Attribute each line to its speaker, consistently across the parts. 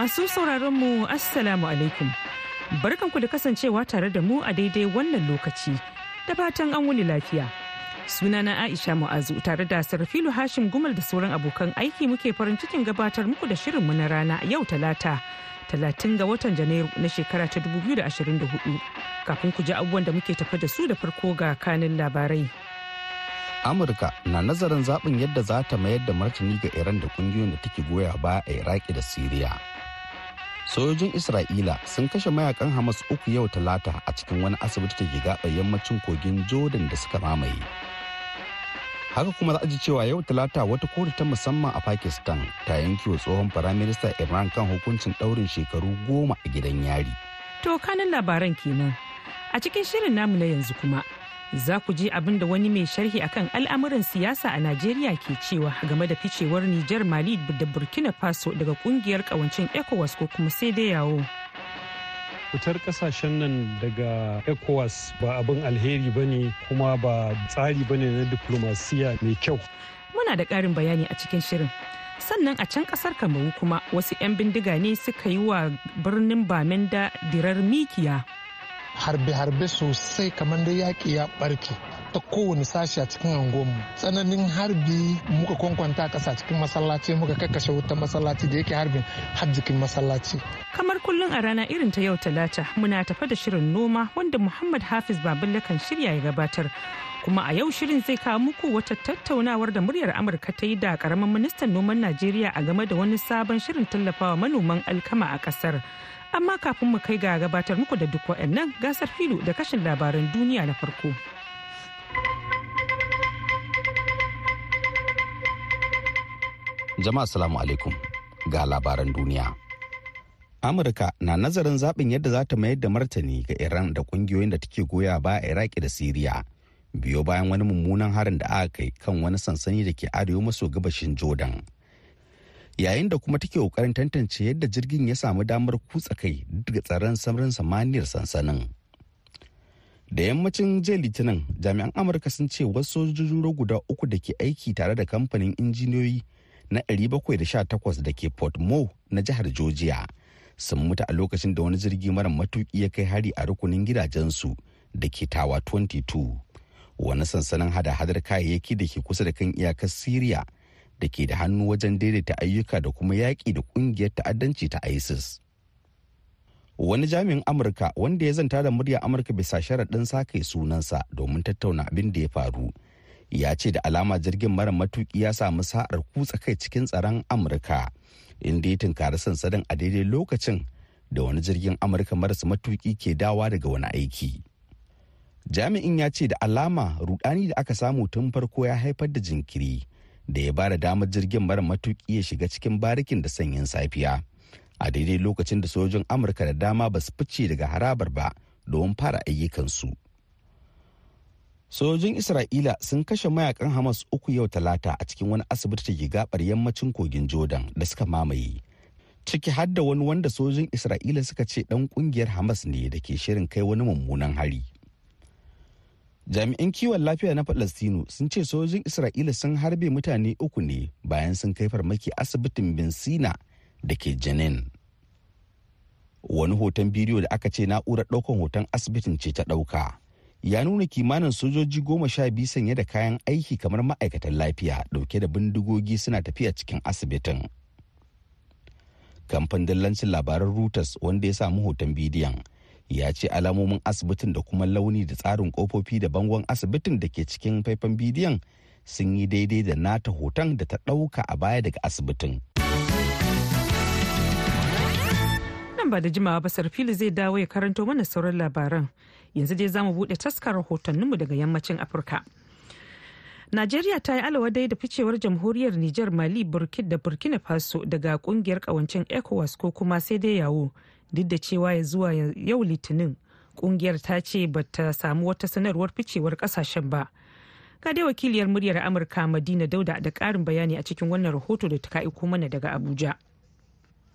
Speaker 1: Masu sauraron mu Assalamu alaikum. Barkanku da kasancewa tare da mu a daidai wannan lokaci. Da fatan an wuni lafiya. Sunana Aisha Mu'azu tare da Sarfilu Hashim Gumal da sauran abokan aiki muke farin cikin gabatar muku da shirinmu na rana yau talata. Talatin ga watan Janairu na shekara ta 2024. Kafin ku ji abubuwan da muke tafi da su da farko ga kanin labarai.
Speaker 2: amurka na nazarin zaɓin yadda za ta mayar da martani ga iran da ƙungiyoyin da take goya ba a iraki da siriya sojojin isra'ila sun kashe mayaƙan hamas uku yau talata a cikin wani asibiti da ke gaɓa yammacin kogin jordan da suka mamaye haka kuma za a ji cewa yau talata wata kotu ta musamman a pakistan ta yanke wa tsohon firaminista imran kan hukuncin ɗaurin shekaru goma a gidan yari
Speaker 1: To kanin labaran kenan. A cikin shirin namu na yanzu kuma za ku ji abin da wani mai sharhi akan al'amuran siyasa a Najeriya ke cewa game da ficewar Nijar Mali da Burkina Faso daga ƙungiyar kawancin ECOWAS ko kuma sai dai yawo.
Speaker 3: fitar ƙasashen nan daga ecowas ba abin alheri ba ne kuma ba tsari ba ne na diplomasiya mai kyau
Speaker 1: Muna da ƙarin bayani a cikin shirin. Sannan a can ƙasar Kamaru kuma wasu 'yan bindiga ne suka yi wa birnin Bamenda dirar mikiya.
Speaker 4: Harbe-harbe sosai kamar da yaƙi ya ɓarke ta kowane sashi a cikin angonmu tsananin harbi muka kwankwanta ƙasa cikin masallaci muka kakkashe wutan masallaci da yake harbin har jikin masallaci
Speaker 1: Kamar kullum a rana irin ta yau talata muna tafa da shirin noma wanda Muhammad Hafiz Baballe kan shirya ya gabatar. Kuma a yau shirin zai kawo muku wata tattaunawar da muryar Amurka ta yi da ƙaramin ministan noman Najeriya a game da wani sabon shirin tallafawa manoman alkama a ƙasar. Amma kafin mu kai ga gabatar muku da duk waɗannan gasar filu da kashin labaran duniya na farko.
Speaker 2: jama'a salamu alaikum. Ga labaran duniya. Amurka na nazarin zaɓin yadda za ta mayar da martani ga iran da ƙungiyoyin da take goya ba a iraki da siriya. Biyo bayan wani mummunan harin da aka kai kan wani sansani da ke arewa maso gabashin jordan. Yayin da kuma take ƙoƙarin tantance yadda jirgin ya samu damar kutsa kai daga tsaron samarin samaniyar sansanin. Da yammacin jiya litinin jami'an amurka sun ce wasu sojojin ruwa guda uku da ke aiki tare da kamfanin injiniyoyi na 718 da ke port mo na jihar georgia sun mutu a lokacin da wani jirgi mara matuki ya kai hari a rukunin gidajensu da ke tawa 22 wani sansanin hada-hadar kayayyaki da ke kusa da kan iyakar syria da ke da hannu wajen daidaita ayyuka da kuma yaƙi da ƙungiyar ta'addanci ta isis. Wani jami'in amurka wanda ya zanta da murya amurka bisa sharaɗin sake sunansa domin tattauna abin da ya faru ya ce da alama jirgin mara matuki ya samu sa'ar kutsa kai cikin tsaron amurka inda ya tunkari sansanin a daidai lokacin da wani jirgin amurka marasa matuki ke dawa daga wani aiki. Jami'in ya ce da alama rudani da aka samu tun farko ya haifar da jinkiri da ya ba da damar jirgin mara matuki ya shiga cikin barikin da sanyin safiya. A daidai lokacin da sojojin amurka da dama ba su fice daga harabar ba domin fara ayyukansu. Sojojin isra'ila sun kashe mayaƙan hamas uku yau talata a cikin wani asibiti da ke gabar yammacin kogin jordan da suka mamaye ciki har da wani wanda sojojin isra'ila suka ce dan ƙungiyar hamas ne da ke shirin kai wani mummunan hari. Jami'an kiwon lafiya na falastinu sun ce sojojin isra'ila sun harbe mutane uku ne bayan sun kai farmaki asibitin bin sina da ke janin wani hoton bidiyo da aka ce na'urar ɗaukan hoton asibitin ce ta ɗauka ya nuna kimanin sojoji goma sha biyu sanye da kayan aiki kamar ma'aikatan lafiya ɗauke da bindigogi suna tafiya cikin asibitin. Kamfanin dillancin labaran reuters wanda ya samu hoton bidiyon ya ce alamomin asibitin da kuma launi da tsarin kofofi da bangon asibitin da ke cikin faifan bidiyon sun yi daidai da nata hoton da ta ɗauka a baya daga asibitin
Speaker 1: Nan ba da jimawa ba Sarfilu zai dawo ya karanto mana sauran labaran. Yanzu dai za mu buɗe taskar rahotanninmu daga yammacin Afirka. Najeriya ta yi alawadai da ficewar jamhuriyar Nijar Mali da Burkina Faso daga ƙungiyar kawancin ECOWAS ko kuma sai dai yawo duk da cewa ya zuwa yau litinin ƙungiyar ta ce ba ta samu wata sanarwar ficewar ƙasashen ba. Ga dai wakiliyar muryar Amurka Madina Dauda da ƙarin bayani a cikin wannan rahoto da ta aiko mana daga Abuja.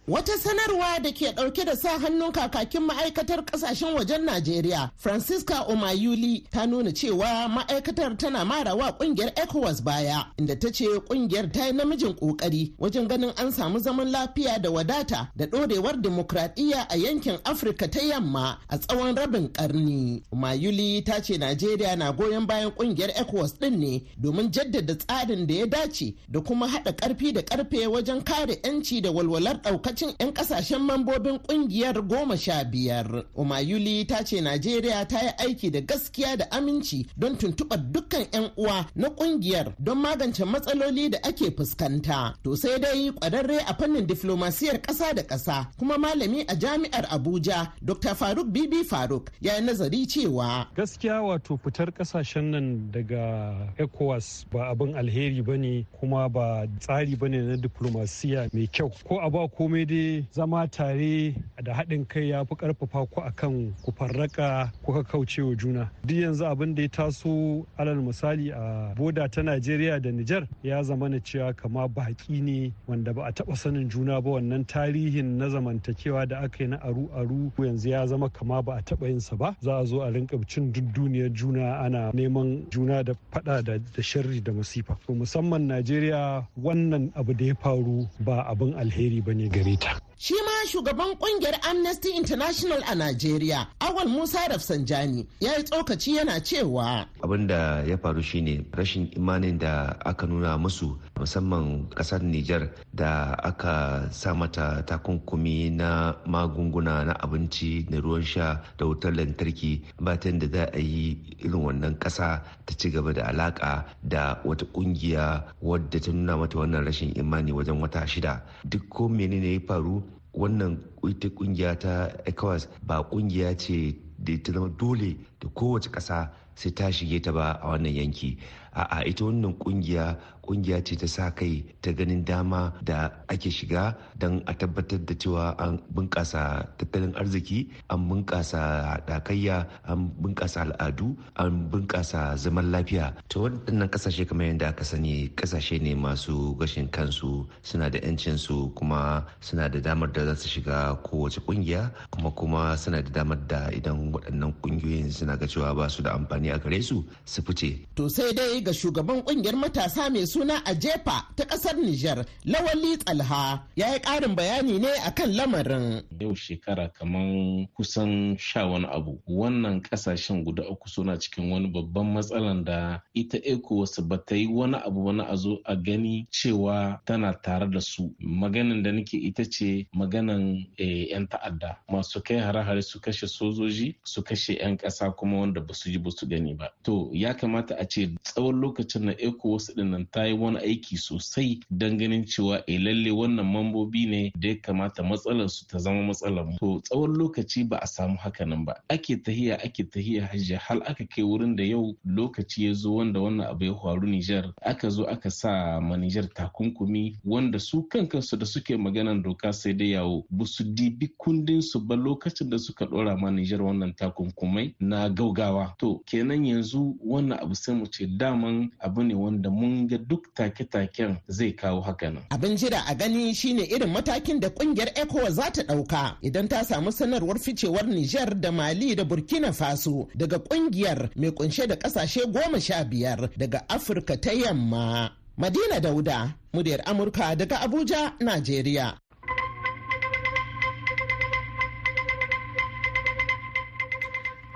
Speaker 5: Wata sanarwa da ke ɗauke da sa hannun kakakin ma'aikatar ƙasashen wajen Najeriya, Francisca Omayuli, ta nuna cewa ma'aikatar tana marawa ƙungiyar ECOWAS baya, inda ta ce ƙungiyar ta yi namijin ƙoƙari wajen ganin an samu zaman lafiya da wadata da ɗorewar dimokuraɗiyya a yankin Afirka ta yamma a tsawon rabin ƙarni. Omayuli ta ce Najeriya na goyon bayan ƙungiyar ECOWAS ɗin ne domin jaddada tsarin da ya dace da kuma haɗa ƙarfi da ƙarfe wajen kare 'yanci da walwalar ɗaukar lokacin 'yan ƙasashen mambobin ƙungiyar goma sha biyar. Umayuli ta ce Najeriya ta yi aiki da gaskiya da aminci don tuntuɓar dukkan 'yan uwa na ƙungiyar don magance matsaloli da ake fuskanta. To sai dai kwararre a fannin diflomasiyar ƙasa da ƙasa kuma malami a jami'ar Abuja Dr. Faruk Bibi Faruk ya yi nazari cewa.
Speaker 3: Gaskiya wato fitar ƙasashen nan daga ECOWAS ba abin alheri ba ne kuma ba tsari ba ne na diplomasiya mai kyau ko a ba komai dai zama tare da haɗin kai ya fi ƙarfafa ku akan ku farraka kauce wa juna. Duk yanzu abin da ya taso alal misali a boda ta najeriya da nijar ya zama na cewa kama baƙi ne wanda ba a taɓa sanin juna ba. Wannan tarihin na zamantakewa da aka yi na aru aru yanzu ya zama kama ba a taɓa yinsa ba. Za a zo a rinka cin duk duniyar juna ana neman juna da faɗa da sharri da masifa. Musamman najeriya wannan abu da ya faru ba abin alheri ba ne gare ta.
Speaker 5: Shi ma shugaban ƙungiyar Amnesty International a Najeriya, Awal Musa Rafsanjani, ya yi tsokaci yana cewa.
Speaker 6: Abin da ya faru shine rashin imanin da aka nuna musu musamman ƙasar Nijar da aka sa mata takunkumi na magunguna na abinci da ruwan sha da wutar lantarki batan da za a yi irin wannan kasa ta ci gaba da alaka da wata ƙungiya wadda ta nuna mata wannan rashin imani wajen wata shida duk ko menene ya faru wannan ita ƙungiya ta ecowas ba ƙungiya ce da ta zama dole da kowace ƙasa sai ta shige ta ba a wannan yanki. A'a ita wannan ƙungiya ƙungiya ce ta sa kai ta ganin dama da ake shiga don a tabbatar da cewa an bunƙasa tattalin arziki an bunƙasa haɗakayya an bunƙasa al'adu an bunƙasa zaman lafiya to waɗannan ƙasashe kamar yadda aka sani ƙasashe ne masu gashin kansu suna da 'yancin su kuma suna da damar da za su shiga kowace ƙungiya kuma kuma suna da damar da idan waɗannan ƙungiyoyin suna ga cewa ba su da amfani a gare su su fice.
Speaker 5: To sai dai ga shugaban ƙungiyar matasa mai suna a jefa ta ƙasar Nijar Lawali Tsalha ya yi ƙarin bayani ne akan lamarin.
Speaker 7: Yau shekara kaman kusan sha wani abu. Wannan ƙasashen guda uku suna cikin wani babban matsalan da ita ECOWAS ba ta yi wani abu wani a zo a gani cewa tana tare da su. Maganin da nake ita ce maganan 'yan ta'adda. Masu kai hare-hare su kashe sojoji su kashe 'yan ƙasa kuma wanda ba su ji ba su gani ba. To ya kamata a ce tsawon lokacin na ECOWAS ɗin nan ta yi wani aiki sosai don ganin cewa e lalle wannan mambobi ne da ya kamata matsalar su ta zama matsalar to tsawon lokaci ba a samu haka nan ba. Ake tahiya ake tahiya hajji hal aka kai wurin da yau lokaci ya zo wanda wannan abu ya faru Nijar aka zo aka sa ma Nijar takunkumi wanda su kan kansu da suke maganan doka sai dai yawo. Ba su dibi kundin su ba lokacin da suka dora ma Nijar wannan takunkumai na gaugawa. To kenan yanzu wannan abu sai mu ce daman abu ne wanda mun ga duk take-taken zai kawo haka nan.
Speaker 5: Abin jira a gani shine irin matakin da ƙungiyar ECOWAS za ta ɗauka idan ta samu sanarwar ficewar Nijar da Mali da Burkina Faso daga ƙungiyar mai kunshe da ƙasashe goma sha biyar daga Afirka ta yamma. Madina Dauda, muryar Amurka daga Abuja, Najeriya.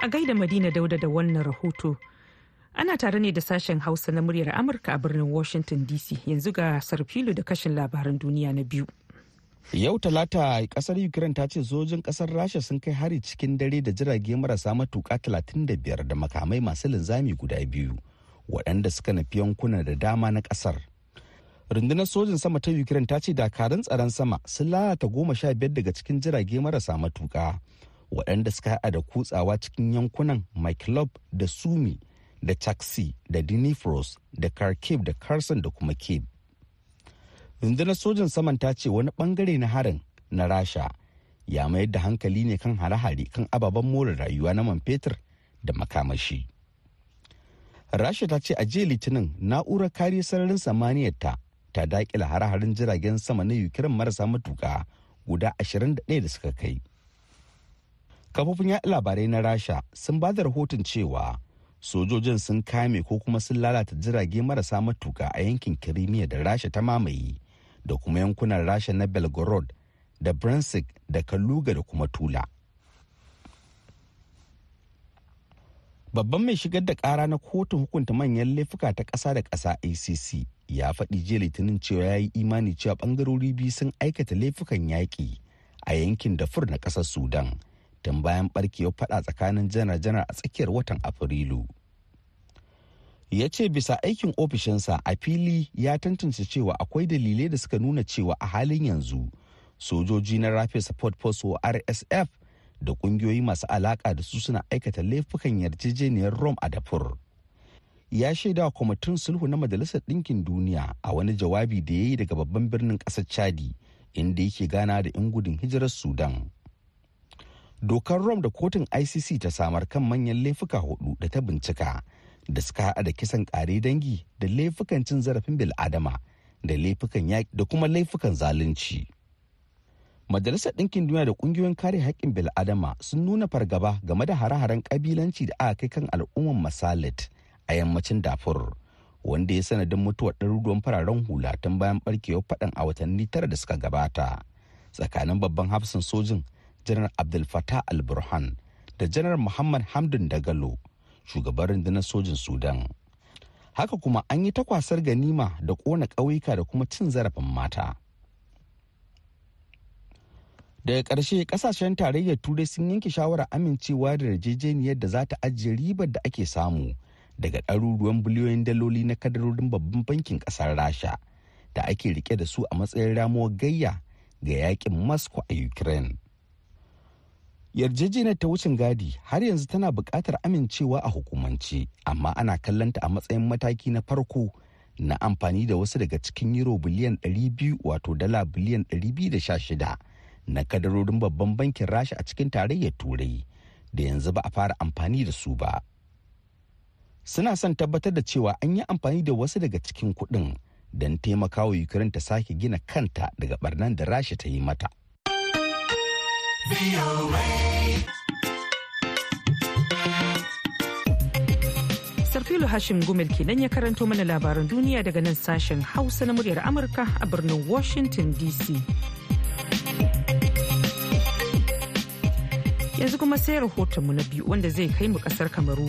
Speaker 1: A gaida Madina Dauda da wannan rahoto. Ana tare ne da sashen Hausa na muryar Amurka a birnin Washington DC yanzu ga sarfilu da kashin labaran duniya na biyu.
Speaker 2: Yau Talata ƙasar Ukraine ta ce sojin ƙasar Rasha sun kai hari cikin dare da jirage marasa matuka 35 da makamai masu linzami guda biyu waɗanda suka nufi yankuna da dama na ƙasar. Rundunar sojin sama ta Ukraine ta ce dakarun tsaron sama sun lalata goma sha biyar daga cikin jirage marasa matuka waɗanda suka haɗa da kutsawa cikin yankunan Myklob da Sumi da taxi da dinifros da kharkiv da karsan da kuma kiev rundunar sojan saman ta ce wani ɓangare na harin na rasha ya mayar da hankali ne kan hare-hare kan ababen more rayuwa na man fetur da makamashi. Rasha ta ce a jiya litinin na'urar kariyar sararin samaniyar ta ta daƙila hare-haren jiragen sama na ukraine marasa matuka guda 21 da suka kai. Kafofin yaɗa labarai na rasha sun ba da rahoton cewa sojojin sun kame ko kuma sun lalata jirage marasa matuka a yankin kirimiya da rasha ta mamaye da kuma yankunan rasha na belgorod da brensik da kaluga da kuma tula. Babban mai shigar da kara na kotun hukunta manyan laifuka ta ƙasa da ƙasa acc ya faɗi jiya litinin cewa ya yi imani cewa ɓangarori biyu sun aikata laifukan yaƙi a yankin dafur na ƙasar sudan. Tun bayan barkewar faɗa tsakanin janar-janar a tsakiyar watan afrilu. Ya ce bisa aikin ofishinsa a fili ya tantance cewa akwai dalilai da suka nuna cewa a halin yanzu sojoji na rapid support force rsf da kungiyoyi masu alaka da su suna aikata laifukan yarjejeniyar rom a dafur ya shaida wa kwamitin sulhu na majalisar ɗinkin duniya a wani jawabi da ya yi daga babban birnin ƙasar chadi inda yake gana da 'yan gudun hijirar sudan. Dokar rom da kotun icc ta samar kan manyan laifuka huɗu da ta bincika da suka haɗa da kisan ƙare dangi da laifukan cin zarafin bil'adama da laifukan yaƙi da kuma laifukan zalunci. Majalisar ɗinkin duniya da ƙungiyoyin kare haƙƙin bil'adama sun nuna fargaba game da hare-haren ƙabilanci da aka kai kan al'ummar masalit a yammacin dafur wanda ya sanadin mutuwar ɗaruruwan fararen hula tun bayan ɓarkewar faɗan a watanni tara da suka gabata tsakanin babban hafsin sojin janar abdul fatah al-burhan da janar muhammad hamdun dagalo shugaban rundunar sojin sudan. Haka kuma an yi takwasar ganima da ƙona ƙauyuka da kuma cin zarafin mata. Daga ƙarshe ƙasashen tarayyar turai sun yanke shawarar amincewa da yarjejeniyar da za ta ajiye ribar da ake samu daga ɗaruruwan biliyoyin daloli na kadarorin babban bankin ƙasar rasha da ake riƙe da su a matsayin ramuwar gayya ga yaƙin moscow a ukraine. Yarjejeniyar ta wucin gadi har yanzu tana buƙatar amincewa a hukumance amma ana kallonta a matsayin mataki na farko na amfani da wasu daga cikin euro biliyan 200 wato dala biliyan 216 na kadarorin babban bankin rasha a cikin tarayyar turai da yanzu ba a fara amfani da su ba. Suna son tabbatar da cewa an yi amfani da wasu daga cikin kuɗin don taimakawa ukraine ta sake gina kanta daga barnan da rasha ta yi mata.
Speaker 1: Sarfilo Hashim Gumel kenan ya karanto mana labaran duniya daga nan sashen Hausa na muryar Amurka a birnin Washington DC. Yanzu kuma sai rahotonmu na biyu wanda zai kai mu ƙasar Kamaru.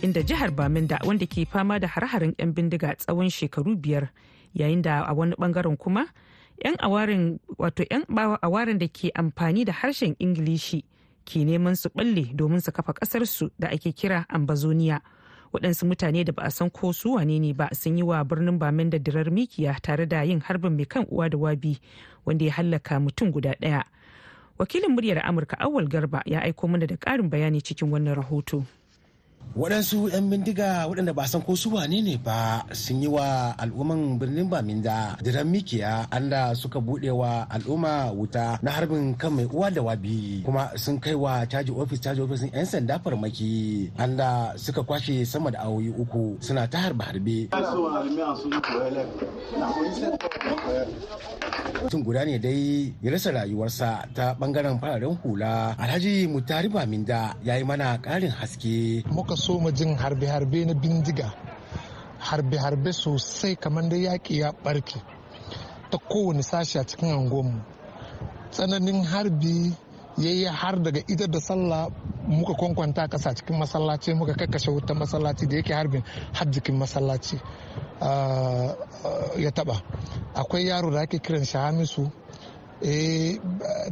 Speaker 1: Inda jihar Baminda wanda ke fama da har-harin 'yan bindiga tsawon shekaru biyar yayin da a wani ɓangaren kuma 'yan awarin wato 'yan awarin da ke amfani da harshen ingilishi ke neman su balle domin su kafa kasarsu da ake kira ambazonia. Waɗansu mutane da ba a san ko su wane ne ba sun yi wa birnin bamin da dirar mikiya tare da yin harbin mai kan uwa da wabi wanda ya hallaka mutum guda ɗaya. Wakilin muryar amurka awal garba ya aiko mana da ƙarin bayani cikin wannan rahoto.
Speaker 8: Waɗansu 'yan bindiga waɗanda ba san ko su wane ne ba sun yi wa al'umman birnin baminda diran mikiya anda suka buɗe wa al'umma wuta na harbin kan mai uwa da wabi kuma sun kai wa caji ofis caji ofis 'yan sanda farmaki anda suka kwashe sama da awoyi uku suna ta harbe harbe. Mutum guda ne dai ya rasa rayuwarsa ta ɓangaren fararen hula. Alhaji mutari baminda ya yi mana ƙarin haske.
Speaker 4: Muka so mu jin harbe-harbe na bindiga. Harbe-harbe sosai kamar da yaƙi ya ɓarke ta kowane sashi a cikin angonmu tsananin harbi ya yi har daga idar da sallah muka kwankwanta kasa cikin masallaci muka kakkashe wutan masallaci da yake harbin har jikin masallaci ya taba akwai yaro da ake kiran shi hamisu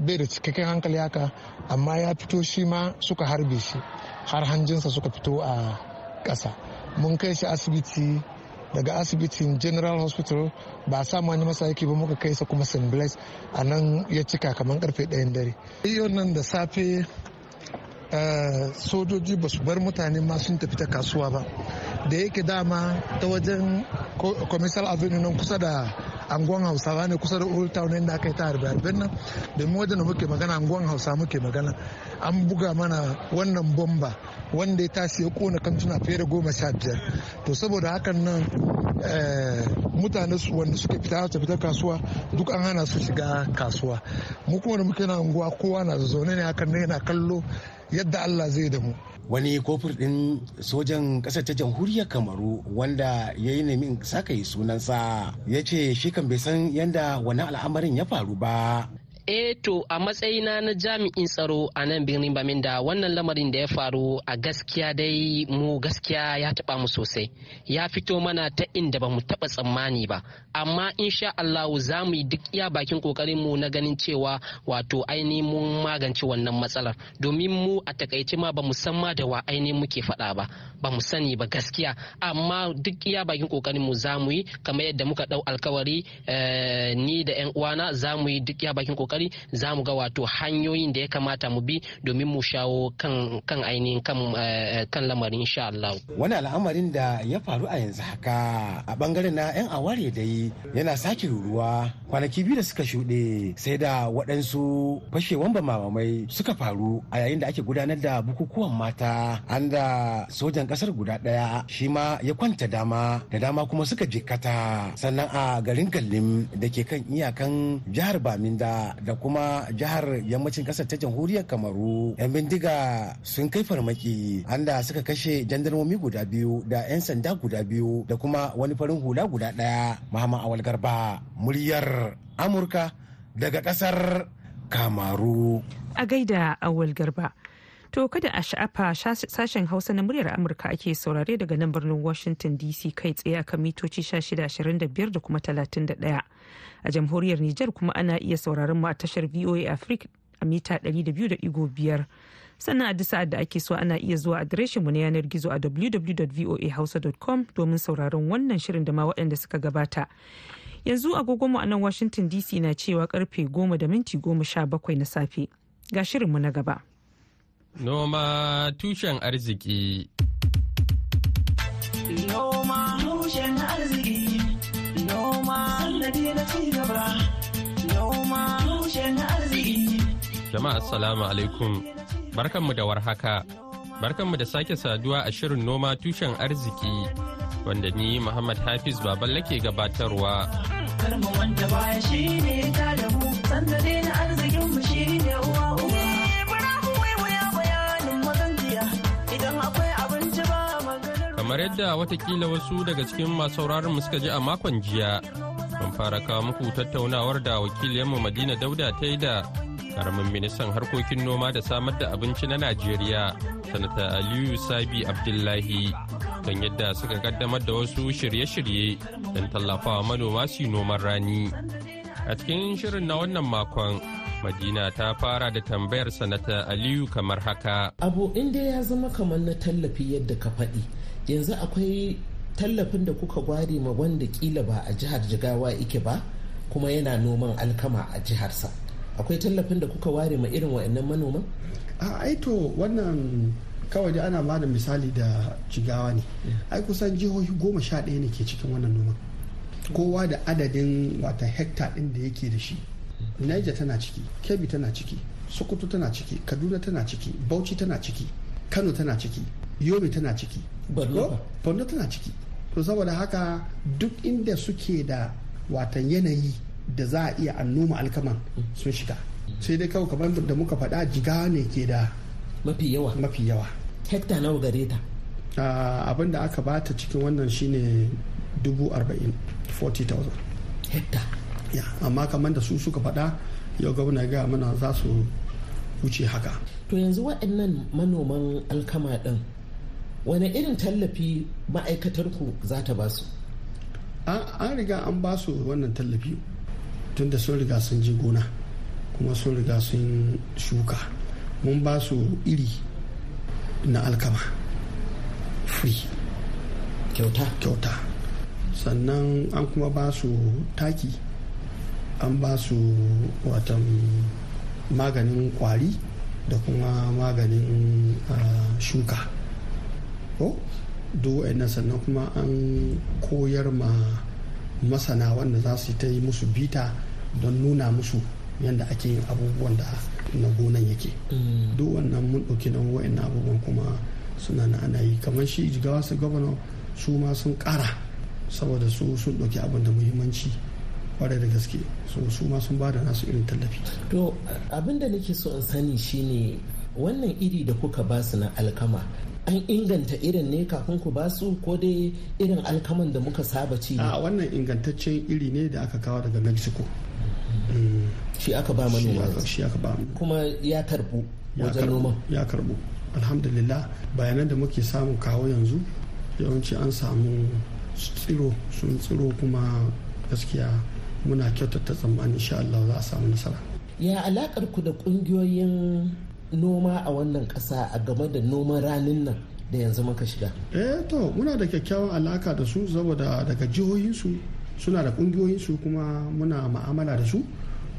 Speaker 4: bai da cikakken hankali haka amma ya fito shi ma suka harbe shi. Har hanjinsa suka fito a ƙasa. Mun kai shi asibiti daga asibitin general hospital ba samu wani masa yake ba muka kai sa kuma st blaise a nan ya cika kamar ƙarfe ɗayan dare. Yau nan da safe sojoji ba su bar mutane ma sun tafi ta kasuwa ba. Da yake dama ta wajen commercial avenue nan kusa da angon hausawa ne kusa da old town inda aka yi ta harbe harben nan. Domin wajen da muke magana angon hausa muke magana. An buga mana wannan bomba wanda ya tashi ya kona kantuna fiye da goma sha biyar. To saboda hakan nan mutane wanda suke fita ta fita kasuwa duk an hana su shiga kasuwa. Mu kuma da muke na unguwa kowa na zaune ne hakan ne yana kallo yadda Allah zai da mu.
Speaker 8: Wani kofur ɗin sojan ƙasar ta jamhuriyar kamaru wanda ya yi nemi saka yi sunansa. Ya ce shi kan bai san yadda wani al'amarin ya faru ba.
Speaker 9: Eh to a matsayina na jami'in tsaro a nan birnin baminda wannan lamarin da ya faru a gaskiya dai mu gaskiya ya taba mu sosai. Ya fito mana ta inda ba mu taba tsammani ba. Amma insha Allah za mu yi duk iya bakin ƙoƙarin mu na ganin cewa wato ainihin mun magance wannan matsalar. Domin mu a taƙaice ma ba mu san ma da wa ainihin muke faɗa ba. Ba mu sani ba gaskiya. Amma duk iya bakin ƙoƙarin mu za mu yi. Kamar yadda muka ɗau alkawari ni da yan uwana za mu yi duk iya bakin ƙoƙarin ƙoƙari za mu ga wato hanyoyin da ya kamata mu bi domin mu shawo kan kan ainihin kan kan lamarin insha Allah.
Speaker 8: Wani al'amarin da ya faru a yanzu haka a ɓangaren na yan aware dai yana sake ruruwa. Kwanaki biyu da suka shuɗe sai da waɗansu fashewan bamamai suka faru a yayin da ake gudanar da bukukuwan mata. An da sojan ƙasar guda ɗaya shi ma ya kwanta dama da dama kuma suka jikkata. Sannan a garin gallim da ke kan iyakan jihar baminda da kuma jihar yammacin ƙasar ta jamhuriyar kamaru. Yan bindiga sun kai farmaki anda suka kashe jandarmomi guda biyu da 'yan sanda guda biyu da kuma wani farin hula guda ɗaya muhammad awal garba muryar amurka daga ƙasar kamaru.
Speaker 1: A gaida awal garba. To kada a sha'afa sashen Hausa na muryar Amurka ake saurare daga nan birnin Washington DC kai tsaye akan mitoci 1625 da kuma 31. A jamhuriyar Nijar kuma ana iya sauraron mu a tashar VOA Africa a mita 200.5. Sannan a duk sa'ad da ake so ana iya zuwa adireshin mu na yanar gizo a www.voahausa.com domin sauraron wannan shirin da ma waɗanda suka gabata. Yanzu agogonmu a nan Washington DC na cewa ƙarfe 10 da minti 17 na safe. Ga shirinmu na gaba.
Speaker 10: Noma tushen arziki.
Speaker 11: Noma tushen arziki. Noma sannadi na cigaba. Noma tushen arziki.
Speaker 10: Jama'a assalamu alaikum. Barkanmu da warhaka. Barkanmu da sake saduwa a shirin noma tushen arziki. Wanda ni Muhammad Hafiz Baballe ke gabatarwa.
Speaker 11: Karmu wanda baya shi ne ta da mu. Sannadi na arzikinmu shi ne uwa
Speaker 10: kamar yadda wataƙila wasu daga cikin masu mu suka ji a makon jiya mun fara kawo muku tattaunawar da wakiliyanmu madina dauda ta yi da ƙaramin ministan harkokin noma da samar da abinci na najeriya sanata aliyu sabi abdullahi kan yadda suka kaddamar da wasu shirye-shirye don tallafawa manoma su noman rani. A cikin shirin na wannan makon madina ta fara da tambayar sanata aliyu kamar haka.
Speaker 5: Abu inda ya zama kamar na tallafi yadda ka faɗi yanzu akwai tallafin da kuka gware ma wanda kila ba a jihar jigawa ike ba kuma yana noman alkama a jiharsa. Akwai tallafin da kuka ware ma irin wa'annan manoman?
Speaker 12: A aito wannan kawai da ana ba da misali da jigawa ne. Ai kusan jihohi goma sha ɗaya ne ke cikin wannan noman. Kowa da adadin wata hekta ɗin da yake da shi. Niger tana ciki kebbi tana ciki sokoto tana ciki kaduna tana ciki bauchi tana ciki kano tana ciki. Yobe tana ciki. Borno? Tana ciki. To saboda haka duk inda suke da watan yanayi da za a iya annoma alkaman sun shiga. Sai dai kawai kamar da muka faɗa jiga ne ke da
Speaker 5: mafi yawa.
Speaker 12: Mafi yawa.
Speaker 5: Hekta nawa gare ta?
Speaker 12: Abin da aka bata cikin wannan shine dubu arba'in 40,000
Speaker 5: hekta?
Speaker 12: Ya amma kamar da su suka faɗa yau gwamna ga mana za su wuce haka.
Speaker 5: To yanzu waɗannan manoman alkama ɗin wani irin tallafi ma'aikatar ku za ta ba su?
Speaker 12: An riga an ba su wannan tallafi tun da sun riga sun je gona kuma sun riga sun shuka. Mun ba su iri na alkama free.
Speaker 5: Kyauta.
Speaker 12: Kyauta. Sannan an kuma ba su taki an ba su watan maganin kwari da kuma maganin uh, shuka. Ko? Duk wa'annan sannan kuma an koyar ma masana wanda za su ta yi musu bita don nuna musu yadda ake yin abubuwan da na gonan yake. Duk wannan mun ɗauki nan wa'annan abubuwan kuma suna na ana yi. Kamar shi jigawa su gwamna su ma sun ƙara saboda su sun ɗauki abin da muhimmanci ƙwarai da gaske. So su ma sun ba da nasu irin tallafi.
Speaker 13: To abin da nake so in sani shine wannan iri da kuka ba su na alkama an inganta irin ne kafin ku ba su ko dai irin alkaman da muka saba ci
Speaker 12: a wannan ingantaccen iri ne da aka kawo daga mexico.
Speaker 13: Shi aka ba manoma.
Speaker 12: Shi aka ba
Speaker 13: kuma ya karbu wajen noma.
Speaker 12: ya karbu. Alhamdulillah bayanan da muke samu kawo yanzu yawanci an samu tsiro sun tsiro kuma gaskiya muna kyautata tsammanin insha Allah za a samu nasara.
Speaker 13: Ya alakar ku da ƙungiyoyin noma a wannan kasa a game da noman ranin nan da yanzu muka shiga?
Speaker 12: Eh to muna da kyakkyawan alaka da su saboda daga jihohinsu suna da kungiyoyinsu kuma muna ma'amala da su.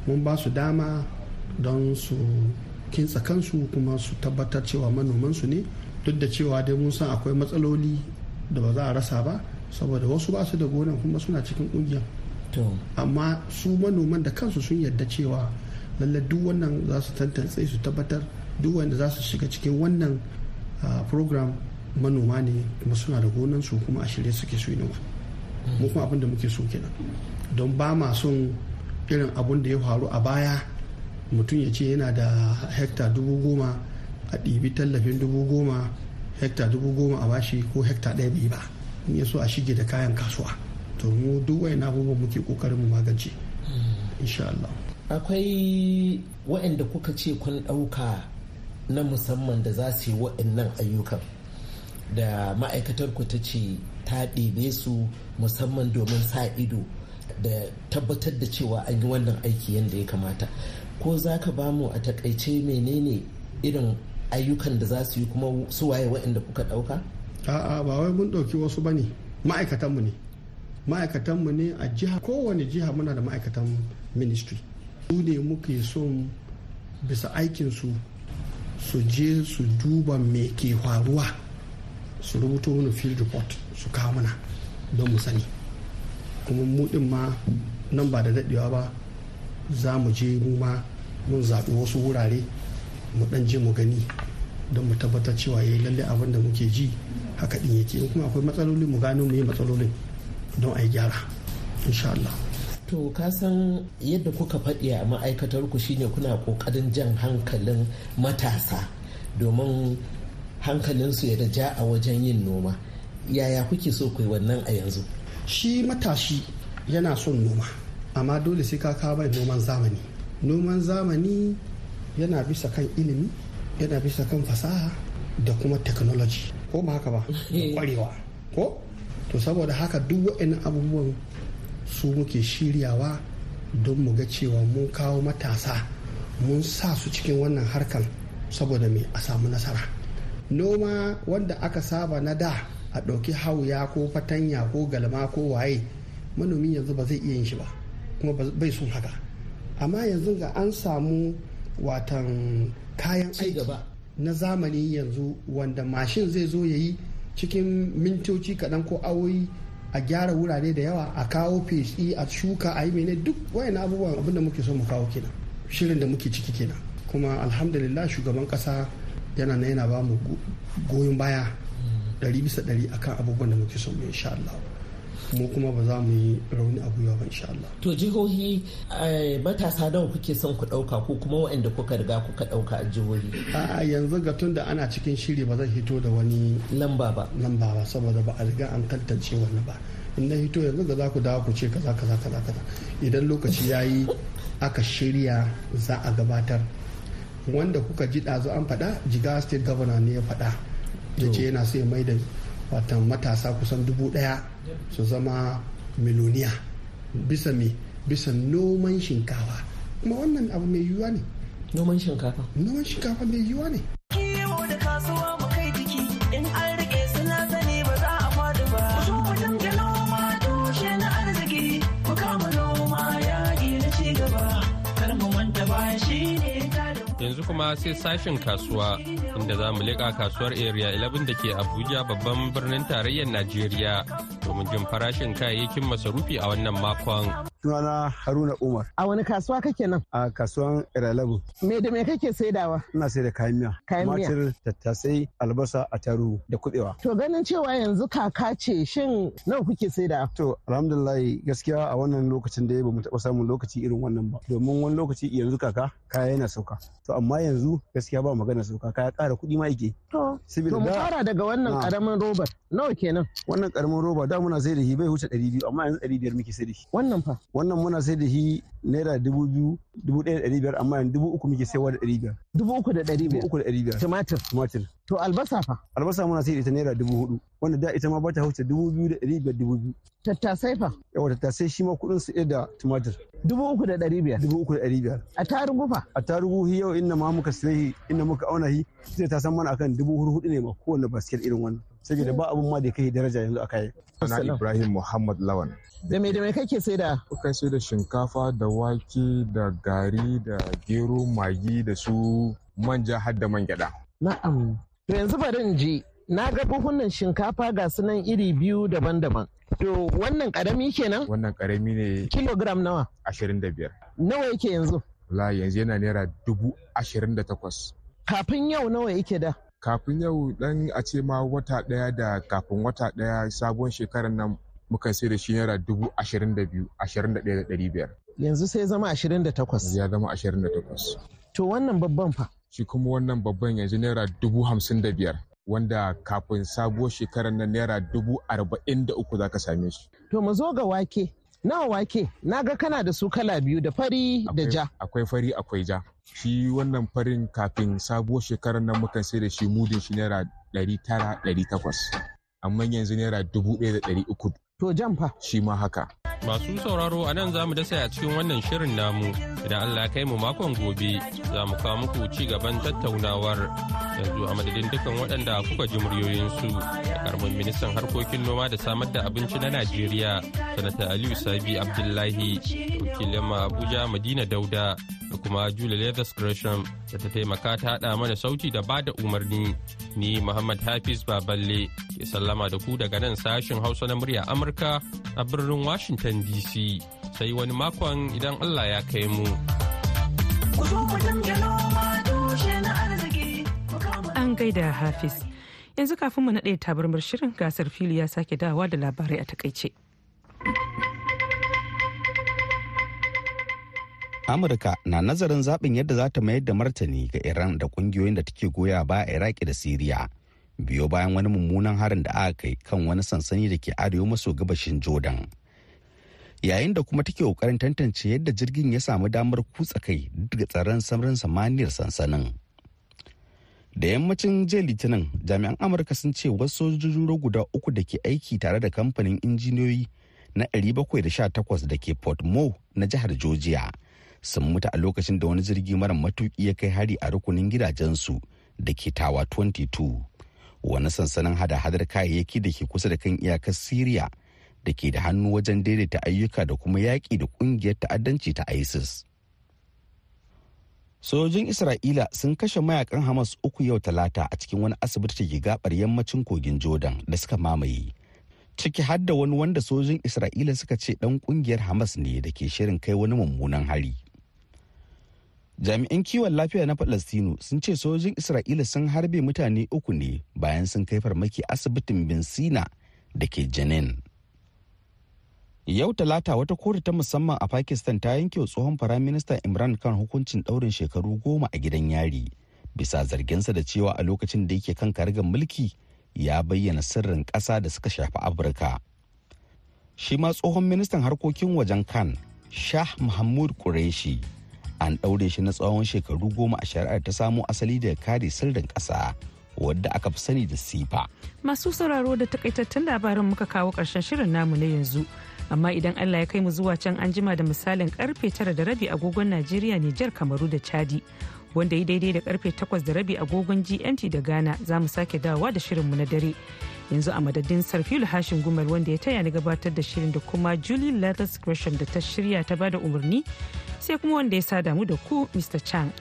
Speaker 12: Mun ba su dama don su kintsa kansu kuma su tabbatar cewa manomansu ne. Duk da cewa dai mun san akwai matsaloli da ba za a rasa ba saboda wasu ba su da gonan kuma suna cikin ƙungiyar amma su manoman da kansu sun yarda cewa lalle duk wannan za su tantance su tabbatar duk wanda za su shiga cikin wannan program manoma ne kuma suna da gonan su kuma a shirye suke su yi noma mu kuma abin da muke so kenan. Don ba ma son irin abun da ya faru a baya mutum ya ce yana da hekta dubu goma a ɗibi tallafin dubu goma hekta dubu goma a bashi ko hekta ɗaya bai ba. In ya so a shige da kayan kasuwa. To mu duk wayan abubuwan muke ƙoƙarin mu magance. Insha Allah.
Speaker 13: Akwai waɗanda kuka ce kun ɗauka na musamman da za su yi waɗannan ayyukan. Da ma'aikatar ku ta ce ta ɗebe su musamman domin sa ido da tabbatar da cewa an yi wannan aiki yadda ya kamata. Ko za ka ba mu a taƙaice menene irin ayyukan da za su yi kuma su waye waɗanda kuka ɗauka?
Speaker 12: a'a ba wai mun ɗauki wasu ba ne. Ma'aikatanmu ne. Ma'aikatanmu ne a jiha. Kowane jiha muna da ma'aikatan ministry. Su ne muke son bisa aikinsu su je su duba me ke faruwa su rubuto mana field report su kawo mana don mu sani kuma mu din ma nan ba da daɗewa ba za mu je mu ma mun zaɓi wasu wurare mu ɗan je mu gani don mu tabbatar cewa ya yi lalle abin da muke ji haka ɗin yake kuma akwai matsaloli mu gano mu yi matsalolin don a yi gyara insha Allah.
Speaker 13: To ka san yadda kuka faɗi a ma'aikatar ku shine kuna ƙoƙarin jan hankalin matasa domin hankalinsu ya da ja a wajen yin noma. Yaya kuke so ku yi wannan a yanzu?
Speaker 12: Shi matashi yana son noma, amma dole sai ka kawo mai noman zamani. Noman zamani yana bisa kan ilimi, yana bisa kan fasaha da kuma technology. Ko ba haka ba? Kwarewa. Ko? To saboda haka duk waɗannan abubuwan su muke shiryawa don mu ga cewa mun kawo matasa mun sa su cikin wannan harkan saboda mai a samu nasara. Noma wanda aka saba na da a ɗauki hauya ko fatanya ko galma ko waye manomin yanzu ba zai iya yin shi ba kuma bai sun haka. Amma yanzu ga an samu watan kayan aiki na zamani yanzu wanda mashin zai zo ya yi cikin mintoci kaɗan ko awoyi a gyara wurare da yawa a kawo feshi a shuka a yi mene duk wayan abubuwan abin da muke so mu kawo kenan. Shirin da muke ciki kenan. Kuma alhamdulillah shugaban kasa yana na yana ba mu goyon baya ɗari bisa ɗari akan abubuwan da muke so mu insha Allah. Mu kuma ba za mu yi rauni a gwiwa ba insha Allah.
Speaker 13: To jihohi matasa nawa kuke son ku ɗauka ko kuma waɗanda kuka riga kuka ɗauka a jihohi?
Speaker 12: A yanzu ga tun da ana cikin shiri ba zan hito da wani
Speaker 13: lamba ba.
Speaker 12: Lamba ba saboda ba a riga an tantance wani ba. In na hito yanzu ga za ku dawo ku ce kaza kaza kaza kaza. Idan lokaci ya yi aka shirya za a gabatar. Wanda kuka ji ɗazu an faɗa jiga state governor ne ya faɗa. Ya ce yana so ya mai da watan matasa kusan dubu ɗaya su zama miloniya. Bisa me bisa noman shinkafa. Kuma wannan abu mai yiwuwa ne.
Speaker 13: Noman shinkafa.
Speaker 12: Noman shinkafa mai yiwuwa ne.
Speaker 10: Kuma sai sashen kasuwa inda za mu leƙa kasuwar area 11 da ke abuja babban birnin tarayyar najeriya domin jin farashin kayayyakin masarufi a wannan makon.
Speaker 14: Sunana haruna umar
Speaker 5: A wani kasuwa kake nan?
Speaker 14: a kasuwan iralabu
Speaker 5: Me da me kake saidawa?
Speaker 14: ina sai da kayan miya
Speaker 5: Kayan miya.
Speaker 14: tumatir tattasai albasa attaruhu da kuɗewa
Speaker 5: To ganin cewa yanzu kaka ce shin nawa kuke saida?
Speaker 14: to alhamdulillah gaskiya a wannan lokacin da ba mu taɓa samun lokaci irin wannan ba domin wani lokaci yanzu kaka kaya yana sauka to amma yanzu gaskiya ba magana sauka kaya ƙara kuɗi ma yake
Speaker 5: To, to mu fara daga wannan
Speaker 14: Ah.
Speaker 5: ƙaramin robar. Nawa kenan?
Speaker 14: wannan ƙaramin roba da muna sai da shi bai wuce ɗari biyu amma yanzu ɗari biyar muke sai da shi
Speaker 5: Wannan fa.
Speaker 14: Wannan muna sai da shi naira dubu biyu dubu ɗaya da ɗari biyar amma yanzu dubu uku muke saiwa da ɗari biyar
Speaker 5: Dubu uku da ɗari
Speaker 14: dubu
Speaker 5: biyar.
Speaker 14: uku da ɗari biyar
Speaker 5: Tumatir.
Speaker 14: tumatir
Speaker 5: To albasa fa.
Speaker 14: albasa muna sai da ita naira dubu huɗu wanda da ita ma ba ta wuce dubu biyu da ɗari biyar dubu biyu
Speaker 5: Tattasai fa.
Speaker 14: yawa ta sai shi ma kuɗin su da tumatir
Speaker 5: Dubu uku da ɗari biyar.
Speaker 14: dubu uku da ɗari biyar
Speaker 5: A tarugu fa.
Speaker 14: a tarugu yau inda ma muka sai inda muka auna shi zai ta san mana akan dubu huɗu huɗu ne ma kowane basket irin wannan saboda ba abun ma da kai daraja yanzu a kayan
Speaker 15: Ana Ibrahim Muhammad Lawan.
Speaker 5: Da me da me kake saida?
Speaker 15: Kuka sai da shinkafa da wake da gari da gero magi da su manja har da man gyada.
Speaker 5: Na'am. To yanzu bari in ji. Na ga buhunan shinkafa ga sunan iri biyu daban-daban. To wannan ƙarami kenan?
Speaker 15: Wannan ƙarami ne
Speaker 5: Kilogram nawa?
Speaker 15: ashirin da biyar.
Speaker 5: Nawa yake yanzu?
Speaker 15: La yanzu yana naira dubu ashirin da takwas.
Speaker 5: Kafin yau nawa yake da?
Speaker 15: Kafin yau dan a ce ma wata ɗaya da kafin wata ɗaya sabon shekarar nan mukan sai da shi naira dubu ashirin da biyu ashirin da ɗaya da ɗari biyar.
Speaker 5: Yanzu sai zama ashirin da takwas.
Speaker 15: Ya zama ashirin da takwas.
Speaker 5: To wannan babban fa.
Speaker 15: Shi kuma wannan babban yanzu naira dubu hamsin da biyar. Wanda kafin sabuwar shekarar nan naira dubu arba'in da uku za ka same shi.
Speaker 5: To mu zo ga wake. Nawa wake? Na ga kana da su kala biyu da fari da ja.
Speaker 15: Akwai fari akwai ja. Shi wannan farin kafin sabuwar shekarar nan mukan sai da shi mudin shi naira ɗari tara ɗari takwas. Amma yanzu naira dubu ɗaya da ɗari uku.
Speaker 5: To jan fa.
Speaker 15: Shi ma haka.
Speaker 10: Masu sauraro a nan za mu dasa a cikin wannan shirin namu. Idan Allah kai mu makon gobe za mu kawo muku ci gaban tattaunawar. Yanzu a madadin dukan waɗanda kuka ji muryoyinsu da ƙaramin ministan harkokin noma da samar da abinci na Najeriya sanata Aliyu Sabi Abdullahi da wakilin Abuja Madina Dauda da kuma Julia Leathers Gresham da ta taimaka ta haɗa mana sauti da ba da umarni. Ni Muhammad Hafiz Baballe ke sallama da ku daga nan sashin Hausa na murya Amurka a birnin Washington DC sai wani makon idan Allah ya kai mu.
Speaker 1: An gaida Hafiz. Yanzu kafin mu naɗe tabarmar shirin gasar fili ya sake dawa da labarai a taƙaice.
Speaker 2: Amurka na nazarin zaɓin yadda za ta mayar da martani ga iran da ƙungiyoyin da take goya ba a iraki da siriya. Biyo bayan wani mummunan harin da aka kai kan wani sansani da ke arewa maso gabashin jordan. Yayin da kuma take ƙoƙarin tantance yadda jirgin ya samu damar kutsa kai daga tsaron samarin samaniyar sansanin. Da yammacin jiya litinin jami'an amurka sun ce wasu sojojin guda uku da ke aiki tare da kamfanin injiniyoyi na 718 da ke port mo na jihar georgia sun mutu a lokacin da wani jirgi mara matuki ya kai hari a rukunin gidajensu da ke tawa 22 wani sansanin hada-hadar kayayyaki da ke kusa da kan iyakar syria da ke da hannu wajen daidaita ayyuka da kuma yaƙi da ƙungiyar ta'addanci ta isis. Sojojin isra'ila sun kashe mayaƙan hamas uku yau talata a cikin wani asibiti da ke gabar yammacin kogin jordan da suka mamaye ciki har da wani wanda sojojin isra'ila suka ce dan ƙungiyar hamas ne da ke shirin kai wani mummunan hari. Jami'an kiwon lafiya na falastinu sun ce sojojin isra'ila sun harbe mutane uku ne bayan sun kai farmaki asibitin bin sina da ke janin yau talata wata kotu ta musamman a pakistan ta yanke tsohon firaminista imran khan hukuncin daurin shekaru goma a gidan yari bisa zarginsa da cewa a lokacin da yake kan karagar mulki ya bayyana sirrin ƙasa da suka shafi afirka. Shi ma tsohon ministan harkokin wajen khan shah mahmud qureshi an ɗaure shi na tsawon shekaru goma a shari'ar ta samo asali daga kare sirrin ƙasa wadda aka fi sani da sifa
Speaker 1: Masu sauraro da takaitattun labarin muka kawo ƙarshen shirin namu na yanzu. Amma idan Allah ya kai mu zuwa can an jima da misalin ƙarfe tara da rabi agogon Najeriya, Nijar, Kamaru da Chadi. Wanda ya daidai da ƙarfe takwas da rabi agogon GMT da Ghana za mu sake dawowa da shirinmu na dare. Yanzu a madadin Sarfilu Hashin Gumal wanda ya taya ni gabatar da shirin da kuma Julie Leathers Gresham da ta shirya ta ba da umarni sai kuma wanda ya sada mu da ku Mr. Chang.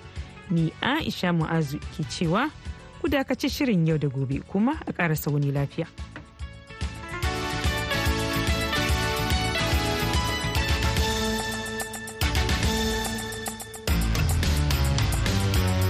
Speaker 1: ni aisha mu'azu ke cewa ku dakaci shirin yau da gobe kuma a ƙara sauni lafiya.